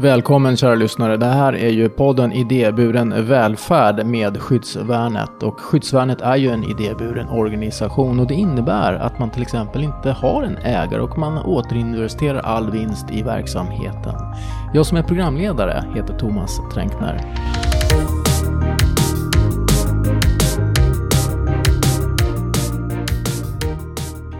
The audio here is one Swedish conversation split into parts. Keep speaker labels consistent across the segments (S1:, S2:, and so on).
S1: Välkommen kära lyssnare. Det här är ju podden Idéburen välfärd med Skyddsvärnet. Och Skyddsvärnet är ju en idéburen organisation och det innebär att man till exempel inte har en ägare och man återinvesterar all vinst i verksamheten. Jag som är programledare heter Thomas Tränkner.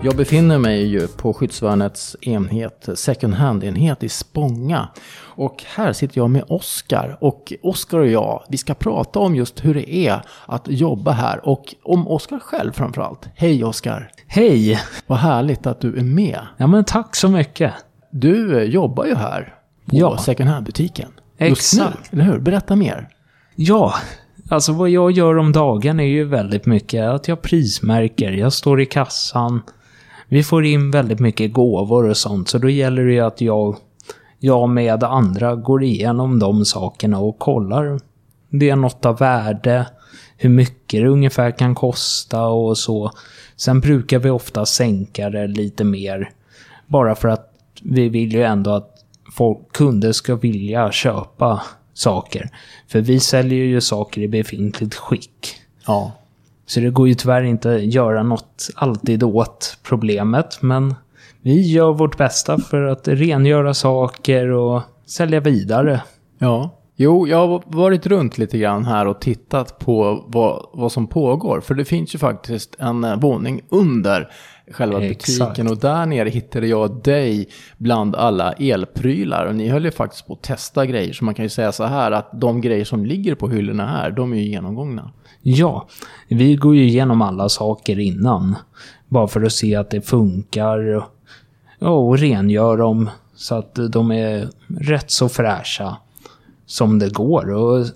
S1: Jag befinner mig ju på skyddsvärnets enhet, second hand-enhet i Spånga. Och här sitter jag med Oskar. Och Oskar och jag, vi ska prata om just hur det är att jobba här. Och om Oskar själv framförallt. Hej Oskar!
S2: Hej!
S1: Vad härligt att du är med.
S2: Ja men tack så mycket.
S1: Du eh, jobbar ju här på
S2: Ja.
S1: second hand-butiken. Just nu,
S2: Exakt.
S1: eller hur? Berätta mer.
S2: Ja, alltså vad jag gör om dagen är ju väldigt mycket att jag prismärker. Jag står i kassan. Vi får in väldigt mycket gåvor och sånt, så då gäller det ju att jag, jag med andra går igenom de sakerna och kollar. Det är något av värde, hur mycket det ungefär kan kosta och så. Sen brukar vi ofta sänka det lite mer. Bara för att vi vill ju ändå att folk, kunder ska vilja köpa saker. För vi säljer ju saker i befintligt skick.
S1: Ja.
S2: Så det går ju tyvärr inte att göra något alltid åt problemet, men vi gör vårt bästa för att rengöra saker och sälja vidare.
S1: Ja. Jo, jag har varit runt lite grann här och tittat på vad, vad som pågår. För det finns ju faktiskt en eh, våning under själva
S2: Exakt.
S1: butiken. Och där nere hittade jag dig bland alla elprylar. Och ni höll ju faktiskt på att testa grejer. Så man kan ju säga så här att de grejer som ligger på hyllorna här, de är ju genomgångna.
S2: Ja, vi går ju igenom alla saker innan. Bara för att se att det funkar. och- och rengör dem så att de är rätt så fräscha som det går. Och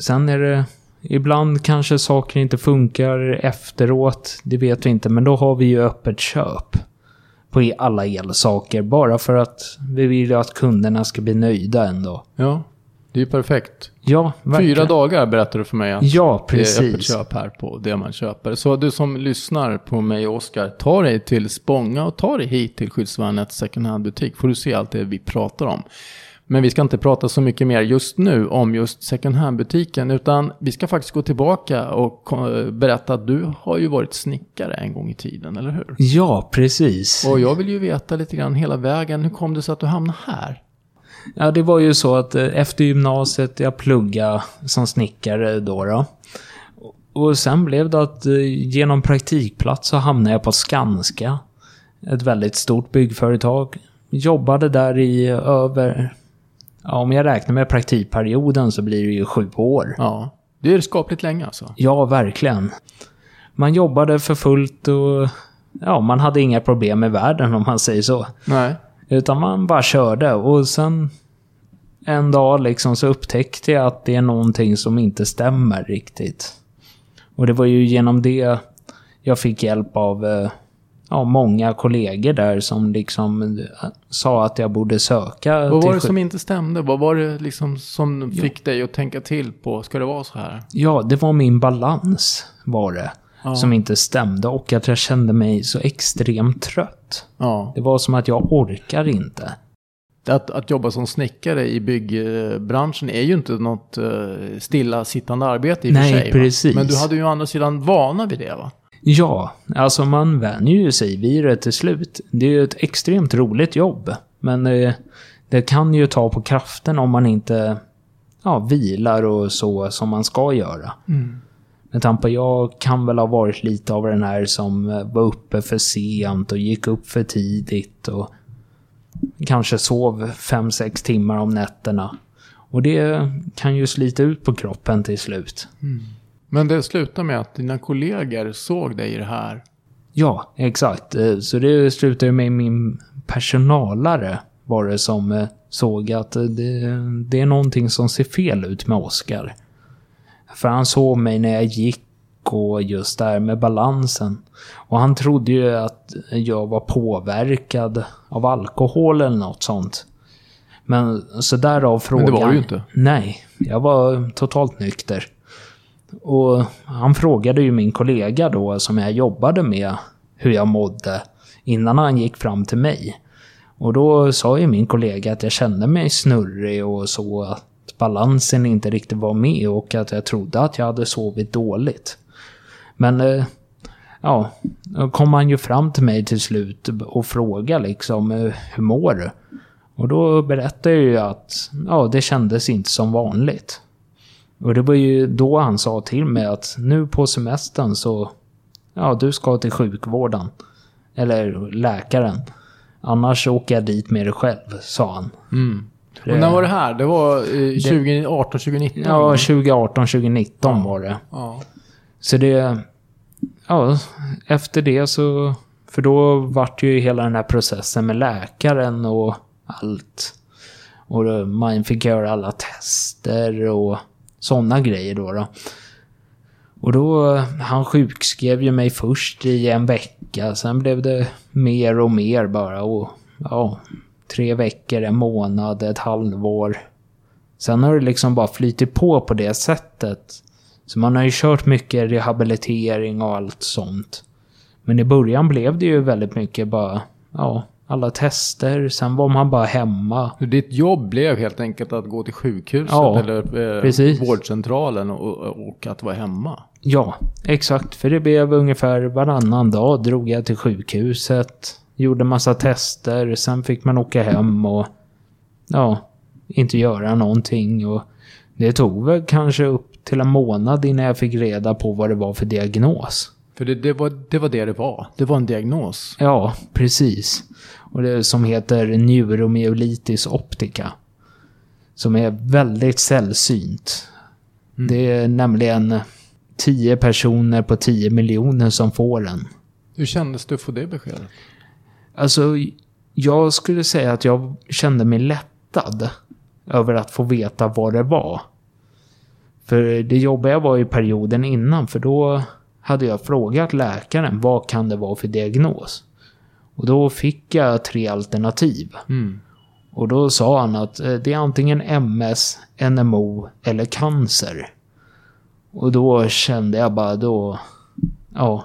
S2: sen är det ibland kanske saker inte funkar efteråt. Det vet vi inte, men då har vi ju öppet köp på alla elsaker. Bara för att vi vill att kunderna ska bli nöjda ändå.
S1: Ja, det är ju perfekt.
S2: Ja, verkligen.
S1: Fyra dagar berättade du för mig att
S2: Ja,
S1: det är öppet
S2: precis.
S1: köp här på det man köper. Så du som lyssnar på mig och Oskar, ta dig till Spånga och ta dig hit till Skyddsvärnets second hand-butik. Får du se allt det vi pratar om. Men vi ska inte prata så mycket mer just nu om just second hand-butiken. Utan vi ska faktiskt gå tillbaka och berätta att du har ju varit snickare en gång i tiden, eller hur?
S2: Ja, precis.
S1: Och jag vill ju veta lite grann hela vägen, hur kom det sig att du hamnade här?
S2: Ja, det var ju så att eh, efter gymnasiet, jag pluggade som snickare då. då. Och sen blev det att eh, genom praktikplats så hamnade jag på Skanska. Ett väldigt stort byggföretag. Jobbade där i över... Ja, om jag räknar med praktikperioden så blir det ju sju år.
S1: Ja, det är skapligt länge alltså.
S2: Ja, verkligen. Man jobbade för fullt och... Ja, man hade inga problem med världen om man säger så.
S1: Nej.
S2: Utan man bara körde och sen en dag liksom så upptäckte jag att det är någonting som inte stämmer riktigt. Och det var ju genom det jag fick hjälp av eh, ja, många kollegor där som liksom eh, sa att jag borde söka.
S1: Vad var det som inte stämde? Vad var det liksom som fick dig att tänka till på, ska det vara så här?
S2: Ja, det var min balans var det.
S1: Ja.
S2: Som inte stämde och att jag kände mig så extremt trött.
S1: Ja.
S2: Det var som att jag orkar inte.
S1: Att, att jobba som snickare i byggbranschen är ju inte något uh, stillasittande arbete i och
S2: Nej,
S1: för sig.
S2: precis.
S1: Va? Men du hade ju å andra sidan vana vid det va?
S2: Ja, alltså man vänjer ju sig vid det till slut. Det är ju ett extremt roligt jobb. Men eh, det kan ju ta på kraften om man inte ja, vilar och så som man ska göra. Med tanke på jag kan väl ha varit lite av den här som eh, var uppe för sent och gick upp för tidigt och kanske sov 5-6 timmar om nätterna. Och det kan ju slita ut på kroppen till slut.
S1: Men det slutade med att dina kollegor såg dig i det här.
S2: Ja, exakt. Eh, Så det slutade med min personalare var det som eh, såg att eh, det, det är någonting som ser fel ut med Oscar. För han såg mig när jag gick och just där med balansen. Och han trodde ju att jag var påverkad av alkohol eller något sånt. Men så därav frågan.
S1: var du ju inte.
S2: Nej, jag var totalt nykter. Och han frågade ju min kollega då som jag jobbade med hur jag mådde innan han gick fram till mig. Och då sa ju min kollega att jag kände mig snurrig och så att balansen inte riktigt var med och att jag trodde att jag hade sovit dåligt. Men eh, ja, då kom han ju fram till mig till slut och frågade liksom eh, hur mår du? Och då berättade jag ju att ja, det kändes inte som vanligt. Och det var ju då han sa till mig att nu på semestern så, ja du ska till sjukvården. Eller läkaren. Annars åker jag dit med dig själv, sa han.
S1: Mm. Och när var det här? Det var eh, 2018, 2019?
S2: Ja, 2018, 2019 var det.
S1: Ja.
S2: Så det... Ja, efter det så... För då vart ju hela den här processen med läkaren och allt. Och då, man fick göra alla tester och sådana grejer då. då. Och då, han sjukskrev ju mig först i en vecka. Sen blev det mer och mer bara. Och ja, tre veckor, en månad, ett halvår. Sen har det liksom bara flytit på på det sättet. Så man har ju kört mycket rehabilitering och allt sånt. Men i början blev det ju väldigt mycket bara, ja, alla tester. Sen var man bara hemma.
S1: Ditt jobb blev helt enkelt att gå till sjukhuset
S2: Ja,
S1: eller eh,
S2: precis.
S1: vårdcentralen och, och att vara hemma?
S2: Ja, exakt. För det blev ungefär varannan dag drog jag till sjukhuset. Gjorde massa tester. Sen fick man åka hem och ja, inte göra någonting. Och det tog väl kanske upp till en månad innan jag fick reda på vad det var för diagnos.
S1: För det, det, var, det var det det var. Det var en diagnos.
S2: Ja, precis. Och det som heter neuromyelitis optica. Som är väldigt sällsynt. Det är nämligen 10 personer på 10 miljoner som får den.
S1: Hur kändes det att få det beskedet?
S2: Alltså, jag skulle säga att jag kände mig lättad över att få veta vad det var. För det jobbiga var ju perioden innan, för då hade jag frågat läkaren vad kan det vara för diagnos? Och då fick jag tre alternativ.
S1: Mm.
S2: Och då sa han att eh, det är antingen MS, NMO eller cancer. Och då kände jag bara då... Ja.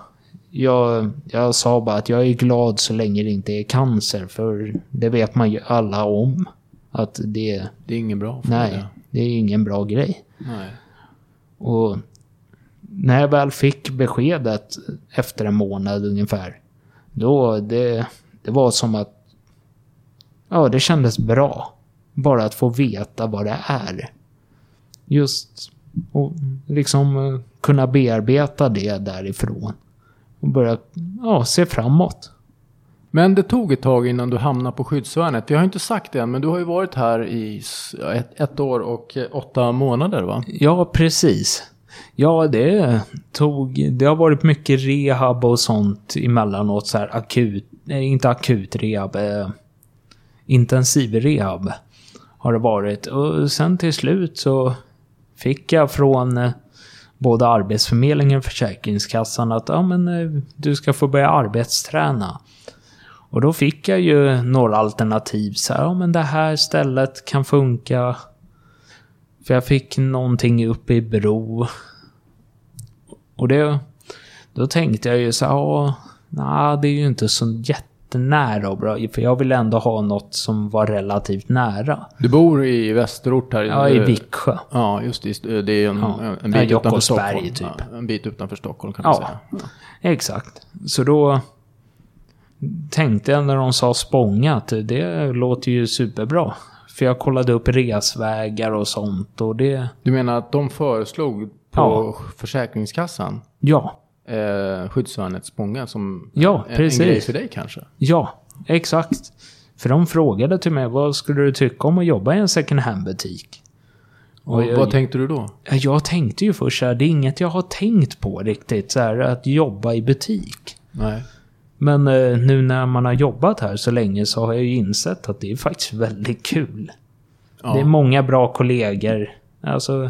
S2: Jag, jag sa bara att jag är glad så länge det inte är cancer. För det vet man ju alla om. Att det...
S1: Det är inget bra för
S2: Nej,
S1: det.
S2: det är ingen bra grej.
S1: Nej.
S2: Och när jag väl fick beskedet efter en månad ungefär. Då det, det var som att... Ja, det kändes bra. Bara att få veta vad det är. Just och liksom eh, kunna bearbeta det därifrån. Och börja ja, se framåt.
S1: Men det tog ett tag innan du hamnade på skyddsvärnet. Jag har inte sagt det än, men du har ju varit här i ett, ett år och eh, åtta månader va?
S2: Ja, precis. Ja, det tog... Det har varit mycket rehab och sånt emellanåt. Så här akut... Nej, inte akut rehab. Eh, intensiv rehab har det varit. Och sen till slut så fick jag från eh, både Arbetsförmedlingen och Försäkringskassan att ja, men, eh, du ska få börja arbetsträna. Och då fick jag ju några alternativ. Så här, ja, men det här stället kan funka. För jag fick någonting uppe i Bro. Och det... Då tänkte jag ju så ja, nej, det är ju inte så jättenära och bra. För jag ville ändå ha något som var relativt nära.
S1: Du bor i Västerort här.
S2: Ja, i Viksjö.
S1: Ja, just det. Det är en,
S2: Ja.
S1: en
S2: Ja,
S1: bit utanför
S2: Jokkmokksberg,
S1: Stockholm.
S2: typ.
S1: Ja, en bit utanför Stockholm kan man
S2: Ja,
S1: säga.
S2: exakt. Så då tänkte jag när de sa Spånga att det låter ju superbra. För jag kollade upp resvägar och sånt och det...
S1: Du menar att de föreslog på Försäkringskassan
S2: Ja,
S1: eh, skyddsvärnet Spånga som
S2: Ja,
S1: en,
S2: precis.
S1: en grej för dig kanske?
S2: ja, exakt. För de frågade till mig vad skulle du tycka om att jobba i en second hand-butik?
S1: Och
S2: jag-
S1: vad tänkte du då?
S2: Ja, Jag tänkte ju först så här, det är inget jag har tänkt på riktigt, så här, att jobba i butik.
S1: Nej.
S2: Men eh, nu när man har jobbat här så länge så har jag ju insett att det är faktiskt väldigt kul.
S1: Ja.
S2: Det är många bra kollegor. Alltså,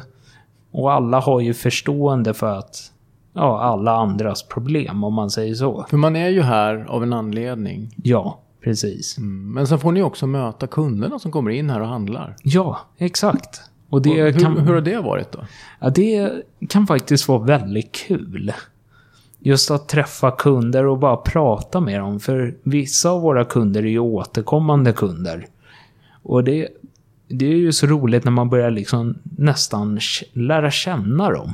S2: och alla har ju förstående för att ja, alla andras problem om man säger så.
S1: För man är ju här av en anledning.
S2: Ja, precis.
S1: Mm. Men sen får ni också möta kunderna som kommer in här och handlar.
S2: Ja, exakt. Och det,
S1: Och hur,
S2: kan,
S1: hur har det varit då?
S2: ja, det kan faktiskt vara väldigt kul just att träffa kunder och bara prata med dem. För vissa av våra kunder är ju återkommande kunder. Och det, det är ju så roligt när man börjar liksom nästan lära känna dem.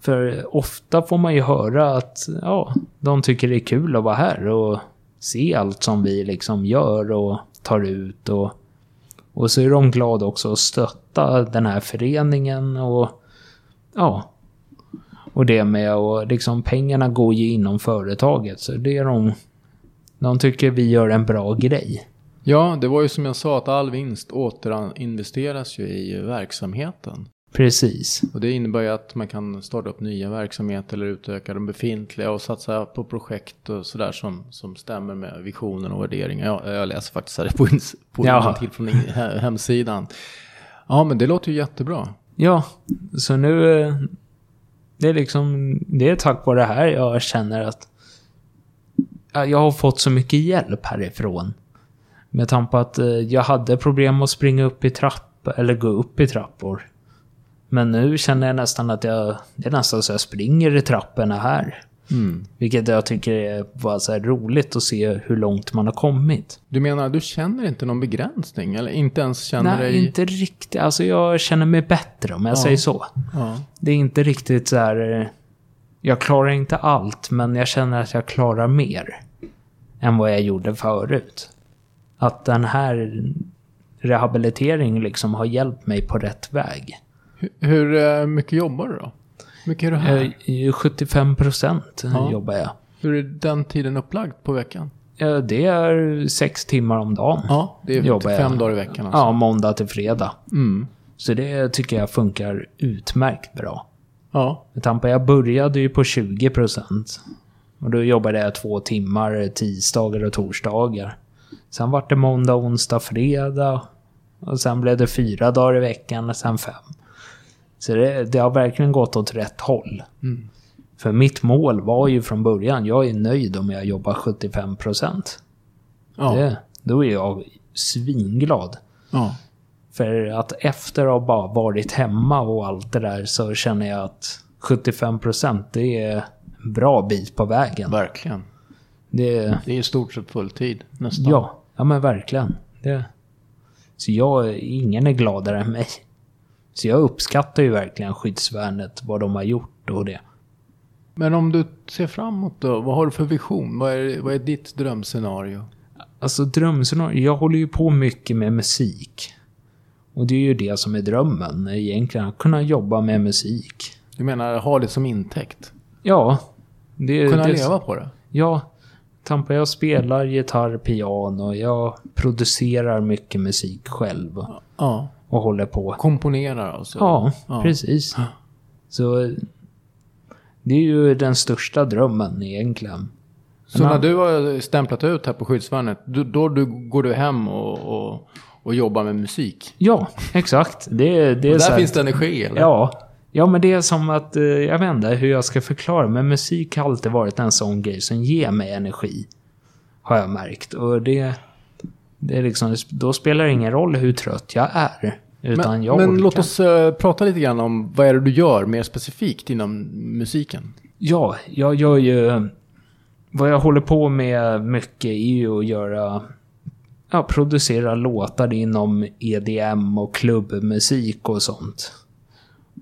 S2: För ofta får man ju höra att ja, de tycker det är kul att vara här och se allt som vi liksom gör och tar ut. Och, och så är de glada också att stötta den här föreningen och ja. Och det med och liksom pengarna går ju inom företaget så det är de... De tycker vi gör en bra grej.
S1: Ja, det var ju som jag sa att all vinst återinvesteras ju i verksamheten.
S2: Precis.
S1: Och det innebär ju att man kan starta upp nya verksamheter eller utöka de befintliga och satsa på projekt och sådär som, som stämmer med visionen och värderingen. Ja, jag läser faktiskt här på, på
S2: Jaha.
S1: till från hemsidan. Ja, men det låter ju jättebra.
S2: Ja, så nu... Det är liksom... Det är tack vare det här jag känner att... Jag har fått så mycket hjälp härifrån. Med tanke på att eh, jag hade problem att springa upp i trappor, eller gå upp i trappor. Men nu känner jag nästan att jag... Det är nästan så jag springer i trapporna här.
S1: Mm.
S2: Vilket jag tycker är bara så roligt att se hur långt man har kommit.
S1: Du menar, du känner inte någon begränsning? Eller inte ens känner
S2: Nej,
S1: dig...
S2: inte riktigt. Alltså jag känner mig bättre om jag
S1: Ja.
S2: säger så.
S1: Ja.
S2: Det är inte riktigt så här... eh, Jag klarar inte allt, men jag känner att jag klarar mer. Än vad jag gjorde förut. Att den här rehabiliteringen liksom har hjälpt mig på rätt väg.
S1: Hur, hur eh, mycket jobbar du då? Mycket är du här?
S2: Jag, 75 procent
S1: Ja.
S2: jobbar jag.
S1: Hur är den tiden upplagd på veckan?
S2: Det är sex timmar om dagen.
S1: Ja, det är fem dagar i veckan alltså.
S2: Ja, måndag till fredag.
S1: Mm.
S2: Så det tycker jag funkar utmärkt bra.
S1: Ja.
S2: Jag började ju på 20 procent. Och då jobbade jag två timmar tisdagar och torsdagar. Sen var det måndag, onsdag, fredag. Och sen blev det fyra dagar i veckan och sen fem. Så det, det har verkligen gått åt rätt håll.
S1: Mm.
S2: För mitt mål var ju från början, jag är nöjd om jag jobbar 75 procent.
S1: Ja.
S2: Det, då är jag svinglad.
S1: ja.
S2: För att efter att ha bara varit hemma och allt det där så känner jag att 75% det är en bra bit på vägen.
S1: Verkligen.
S2: Det,
S1: Det är i stort sett fulltid nästan.
S2: ja, ja men verkligen. Det, så jag, ingen är gladare än mig. Så jag uppskattar ju verkligen skyddsvärnet, vad de har gjort och det.
S1: Men om du ser framåt då, vad har du för vision? Vad är, vad är ditt drömscenario?
S2: Alltså drömscenario, jag håller ju på mycket med musik. Och det är ju det som är drömmen egentligen, att kunna jobba med musik.
S1: Du menar ha det som intäkt?
S2: Ja. Det,
S1: Kunna
S2: det,
S1: leva på det?
S2: Ja, Tampa, jag spelar gitarr, piano, jag producerar mycket musik själv
S1: Ja.
S2: Och håller på.
S1: Komponerar alltså?
S2: Ja,
S1: Ja.
S2: precis. Så det är ju den största drömmen egentligen.
S1: Så när du har stämplat ut här på skyddsvärnet, då, då du, går du hem och, och, och jobbar med musik?
S2: Ja, exakt. Det, det
S1: Och där
S2: här-
S1: finns det energi eller?
S2: Ja. Ja, men det är som att, eh, jag vet inte hur jag ska förklara, men musik har alltid varit en sån grej som ger mig energi. Har jag märkt. Och det, det är liksom, då spelar det ingen roll hur trött jag är. Utan
S1: Men,
S2: jag
S1: men låt oss eh, prata lite grann om vad är det du gör mer specifikt inom musiken?
S2: Ja, jag gör ju... Vad jag håller på med mycket är ju att göra... Ja, producera låtar inom EDM och klubbmusik och sånt.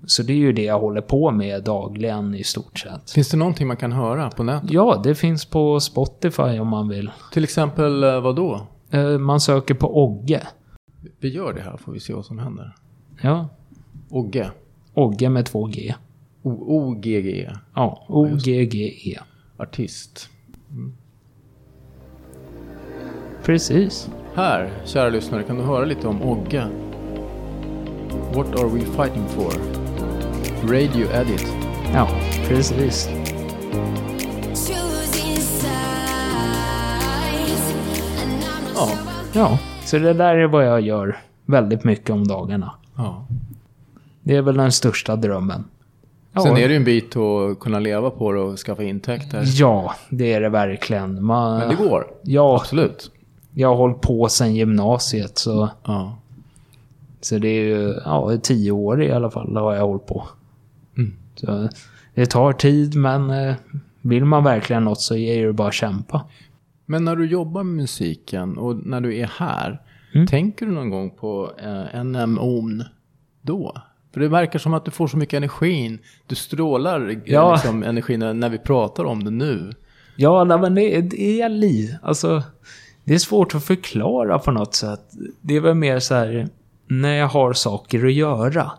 S2: Så det är ju det jag håller på med dagligen i stort sett.
S1: Finns det någonting man kan höra på nätet?
S2: Ja, det finns på Spotify om man vill.
S1: Till exempel eh, vad då?
S2: Eh, Man söker på Ogge.
S1: Vi gör det här får vi se vad som händer.
S2: Ja,
S1: Ogge.
S2: Ogge med två G.
S1: O- O-G-G.
S2: Ja, O-G-G-E.
S1: Artist.
S2: Precis.
S1: Här, kära lyssnare, kan du höra lite om Ogge. What are we fighting for? Radio Edit.
S2: Ja, precis.
S1: Ja.
S2: Ja, så det där är vad jag gör väldigt mycket om dagarna.
S1: Ja.
S2: Det är väl den största drömmen. Ja,
S1: Sen är det ju en bit att kunna leva på det och skaffa intäkter.
S2: Ja, det är det verkligen. Man,
S1: Men det går.
S2: Ja,
S1: Absolut.
S2: jag har hållit på sedan gymnasiet så,
S1: Ja.
S2: så det är ju ja, tio år i alla fall har jag hållit på.
S1: Mm.
S2: Så det tar tid men eh, vill man verkligen något så är det bara att kämpa.
S1: Men när du jobbar med musiken och när du är här,
S2: Mm.
S1: tänker du någon gång på eh, NMO'n då? För det verkar som att du får så mycket energin. Du strålar eh,
S2: Ja.
S1: liksom, energin när, vi pratar om det nu.
S2: Ja, nej, men det, det är liv. Alltså, det är svårt att förklara på något sätt. Det är väl mer så här, när jag har saker att göra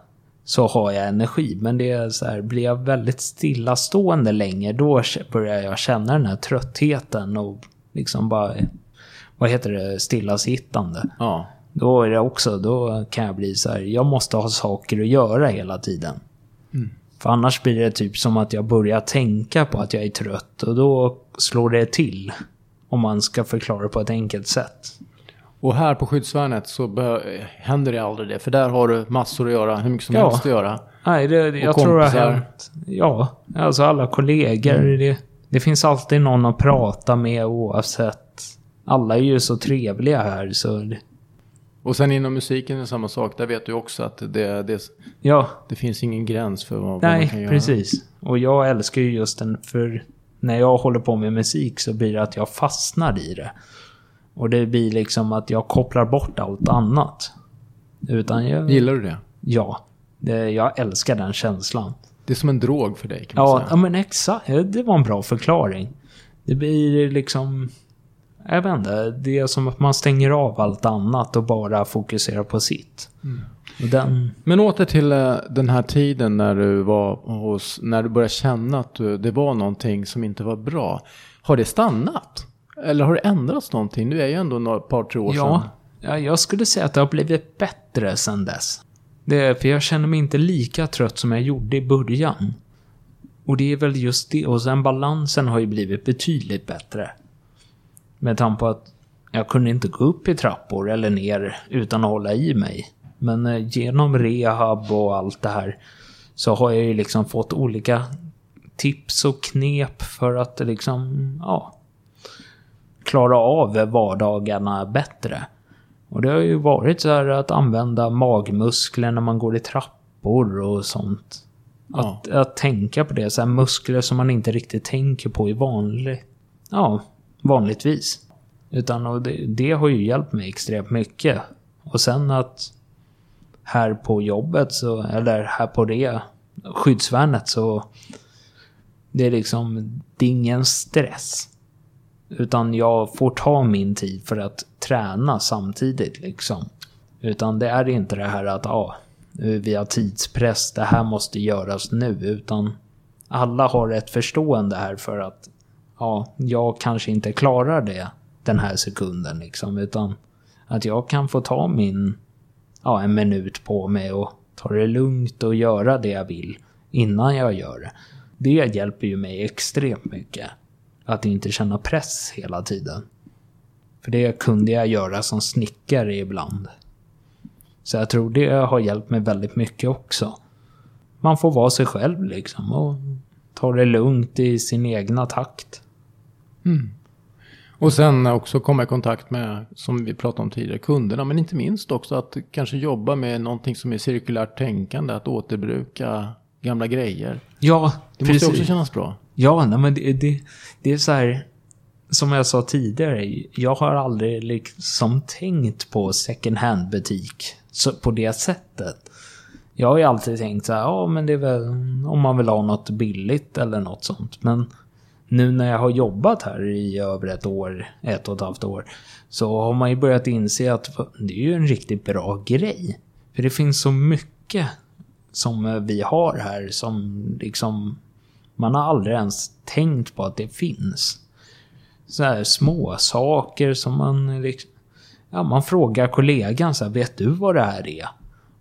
S2: så har jag energi. Men det är så här, blir jag väldigt stillastående länge, då börjar jag känna den här tröttheten och liksom bara, vad heter det, stillasittande.
S1: Ja.
S2: Då är det också, då kan jag bli så här, jag måste ha saker att göra hela tiden. För annars blir det typ som att jag börjar tänka på att jag är trött och då slår det till. Om man ska förklara på ett enkelt sätt.
S1: Och här på skyddsvärnet så händer det aldrig det. För där har du massor att göra, hur mycket som
S2: Ja.
S1: helst att göra.
S2: Nej, det, jag tror det har
S1: kompisar.
S2: hänt. Ja, alltså alla kollegor. Det, det finns alltid någon att prata med oavsett. Alla är ju så trevliga här så...
S1: Och sen inom musiken är det samma sak. Där vet du också att det, det,
S2: Ja,
S1: det finns ingen gräns för vad, vad man kan
S2: nej,
S1: göra.
S2: precis. Och jag älskar ju just den, för när jag håller på med musik så blir det att jag fastnar i det. Och det blir liksom att jag kopplar bort allt annat. Utan jag...
S1: Gillar du det?
S2: Ja. Det, jag älskar den känslan.
S1: Det är som en drog för dig kan man
S2: Ja,
S1: säga.
S2: ja, men exakt. Det var en bra förklaring. Det blir liksom... Jag vet inte. Det är som att man stänger av allt annat och bara fokuserar på sitt. Och den...
S1: Men åter till eh, den här tiden när du var hos, när du började känna att du, det var någonting som inte var bra. Har det stannat? Eller har det ändrats någonting? Nu är ju ändå några par, tre år
S2: Ja,
S1: sedan.
S2: ja, jag skulle säga att det har blivit bättre sen dess. Det är för jag känner mig inte lika trött som jag gjorde i början. Och det är väl just det. Och sen balansen har ju blivit betydligt bättre. Med tanke på att jag kunde inte gå upp i trappor eller ner utan att hålla i mig. Men eh, genom rehab och allt det här så har jag ju liksom fått olika tips och knep för att liksom, ja, klara av vardagarna bättre. Och det har ju varit så här att använda magmuskler när man går i trappor och sånt.
S1: Ja.
S2: Att, att tänka på det, så här muskler som man inte riktigt tänker på i vanlig, ja, vanligtvis. Utan och det, det har ju hjälpt mig extremt mycket. Och sen att här på jobbet så, eller här på det skyddsvärnet så det är liksom, det är ingen stress. Utan jag får ta min tid för att träna samtidigt liksom. Utan det är inte det här att ja, vi har tidspress, det här måste göras nu. Utan alla har ett förstående här för att ja, jag kanske inte klarar det den här sekunden liksom. Utan att jag kan få ta min, ja, en minut på mig och ta det lugnt och göra det jag vill innan jag gör det. Det hjälper ju mig extremt mycket. Att inte känna press hela tiden. För det kunde jag göra som snickare ibland. Så jag tror det har hjälpt mig väldigt mycket också. Man får vara sig själv liksom och ta det lugnt i sin egna takt.
S1: Och sen också komma i kontakt med, som vi pratade om tidigare, kunderna. Men inte minst också att kanske jobba med någonting som är cirkulärt tänkande. Att återbruka gamla grejer.
S2: Ja,
S1: Det måste också kännas bra.
S2: Ja, nej, men det, det, det är så här... Som jag sa tidigare, jag har aldrig liksom tänkt på second hand-butik på det sättet. Jag har ju alltid tänkt så här, ja men det är väl om man vill ha något billigt eller något sånt. Men nu när jag har jobbat här i över ett år, ett och ett halvt år, så har man ju börjat inse att det är ju en riktigt bra grej. För det finns så mycket som vi har här som liksom man har aldrig ens tänkt på att det finns. Så här små saker som man liksom, Ja, man frågar kollegan så här, vet du vad det här är?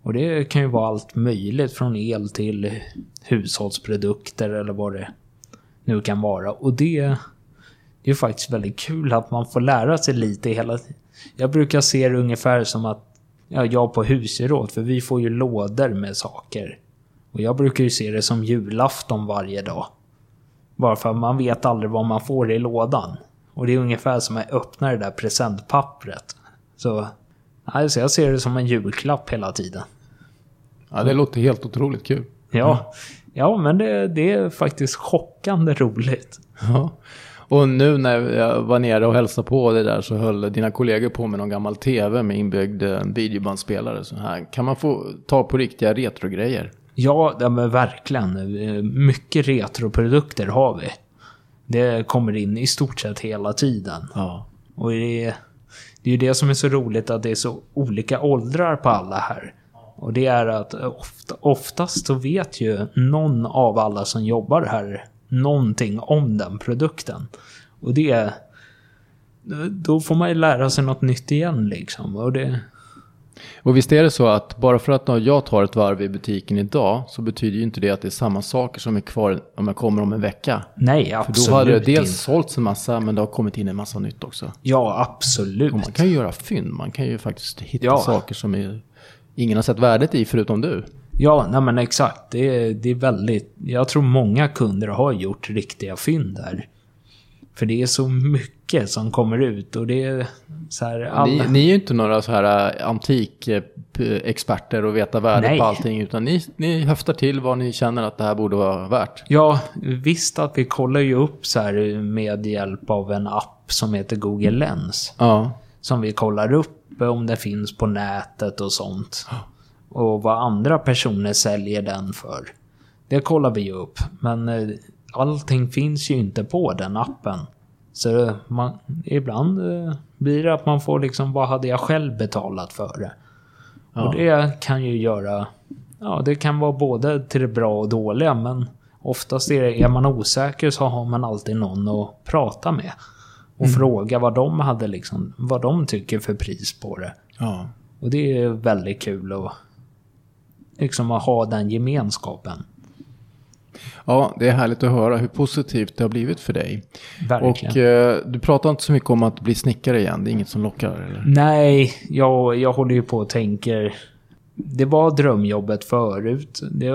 S2: Och det kan ju vara allt möjligt från el till hushållsprodukter eller vad det nu kan vara. Och det, det är faktiskt väldigt kul att man får lära sig lite hela tiden. Jag brukar se det ungefär som att ja, jag på husgeråd, för vi får ju lådor med saker. Och jag brukar ju se det som julafton varje dag. Bara för att man vet aldrig vad man får i lådan. Och det är ungefär som att öppna det där presentpappret. Så alltså jag ser det som en julklapp hela tiden.
S1: Ja, det låter helt otroligt kul.
S2: Ja, Ja, men det, det är faktiskt chockande roligt.
S1: Ja. Och nu när jag var nere och hälsade på det där så höll dina kollegor på med någon gammal tv med inbyggd eh, videobandspelare. Så här. Kan man få ta på riktiga retrogrejer?
S2: Ja, ja men verkligen. Eh, Mycket retroprodukter har vi. Det kommer in i stort sett hela tiden.
S1: Ja.
S2: Och det är, det är ju det som är så roligt att det är så olika åldrar på alla här. Och det är att ofta, oftast så vet ju någon av alla som jobbar här någonting om den produkten. Och det... Då får man ju lära sig något nytt igen liksom. Och det...
S1: Och visst är det så att bara för att jag tar ett varv i butiken idag så betyder ju inte det att det är samma saker som är kvar om jag kommer om en vecka.
S2: Nej,
S1: För
S2: absolut
S1: då hade det dels
S2: inte.
S1: sålts en massa men det har kommit in en massa nytt också.
S2: Ja, absolut.
S1: Och man kan ju göra fynd, man kan ju faktiskt hitta
S2: Ja.
S1: saker som är, ingen har sett värdet i förutom du.
S2: Ja, nej men exakt. Det är, det är väldigt... Jag tror många kunder har gjort riktiga fynd där. För det är så mycket som kommer ut och det är så här... Alla...
S1: Ni, ni är ju inte några så här äh, antikexperter och veta värdet
S2: Nej.
S1: på allting utan ni, ni höftar till vad ni känner att det här borde vara värt.
S2: Ja, visst att vi kollar ju upp så här med hjälp av en app som heter Google Lens.
S1: Ja.
S2: Som vi kollar upp om det finns på nätet och sånt. Och vad andra personer säljer den för. Det kollar vi ju upp. Men eh, allting finns ju inte på den appen. Så man, ibland eh, blir det att man får liksom, vad hade jag själv betalat för det? Och det kan ju göra, ja det kan vara både till det bra och dåliga men oftast är det, är man osäker så har man alltid någon att prata med. Och fråga vad de hade liksom, vad de tycker för pris på det.
S1: ja.
S2: Och det är väldigt kul att liksom att ha den gemenskapen.
S1: Ja, det är härligt att höra hur positivt det har blivit för dig.
S2: Verkligen.
S1: Och eh, du pratar inte så mycket om att bli snickare igen, det är inget som lockar eller?
S2: Nej, jag, jag håller ju på och tänker... Det var drömjobbet förut. Det,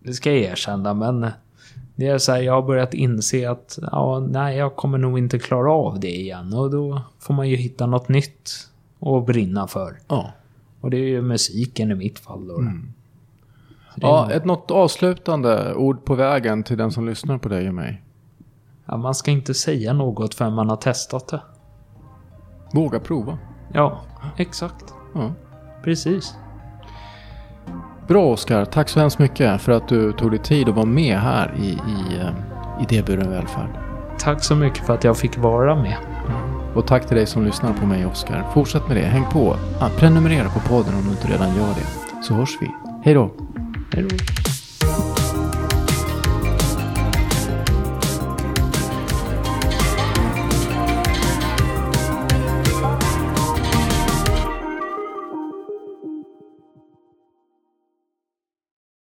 S2: det ska jag erkänna, men... Det är så här, jag har börjat inse att ja, nej, jag kommer nog inte klara av det igen. Och då får man ju hitta något nytt att brinna för.
S1: Ja.
S2: Och det är ju musiken i mitt fall då.
S1: Mm. Ja, ett något avslutande ord på vägen till den som lyssnar på dig och mig.
S2: ja, man ska inte säga något förrän man har testat det.
S1: Våga prova.
S2: Ja, exakt.
S1: Ja.
S2: Precis.
S1: Bra Oskar, tack så hemskt mycket för att du tog dig tid att vara med här i, i eh, Idéburen välfärd.
S2: Tack så mycket för att jag fick vara med.
S1: Och tack till dig som lyssnar på mig Oskar. Fortsätt med det, häng på. Ah, prenumerera på podden om du inte redan gör det. Så hörs vi. Hej då!
S2: Hej då.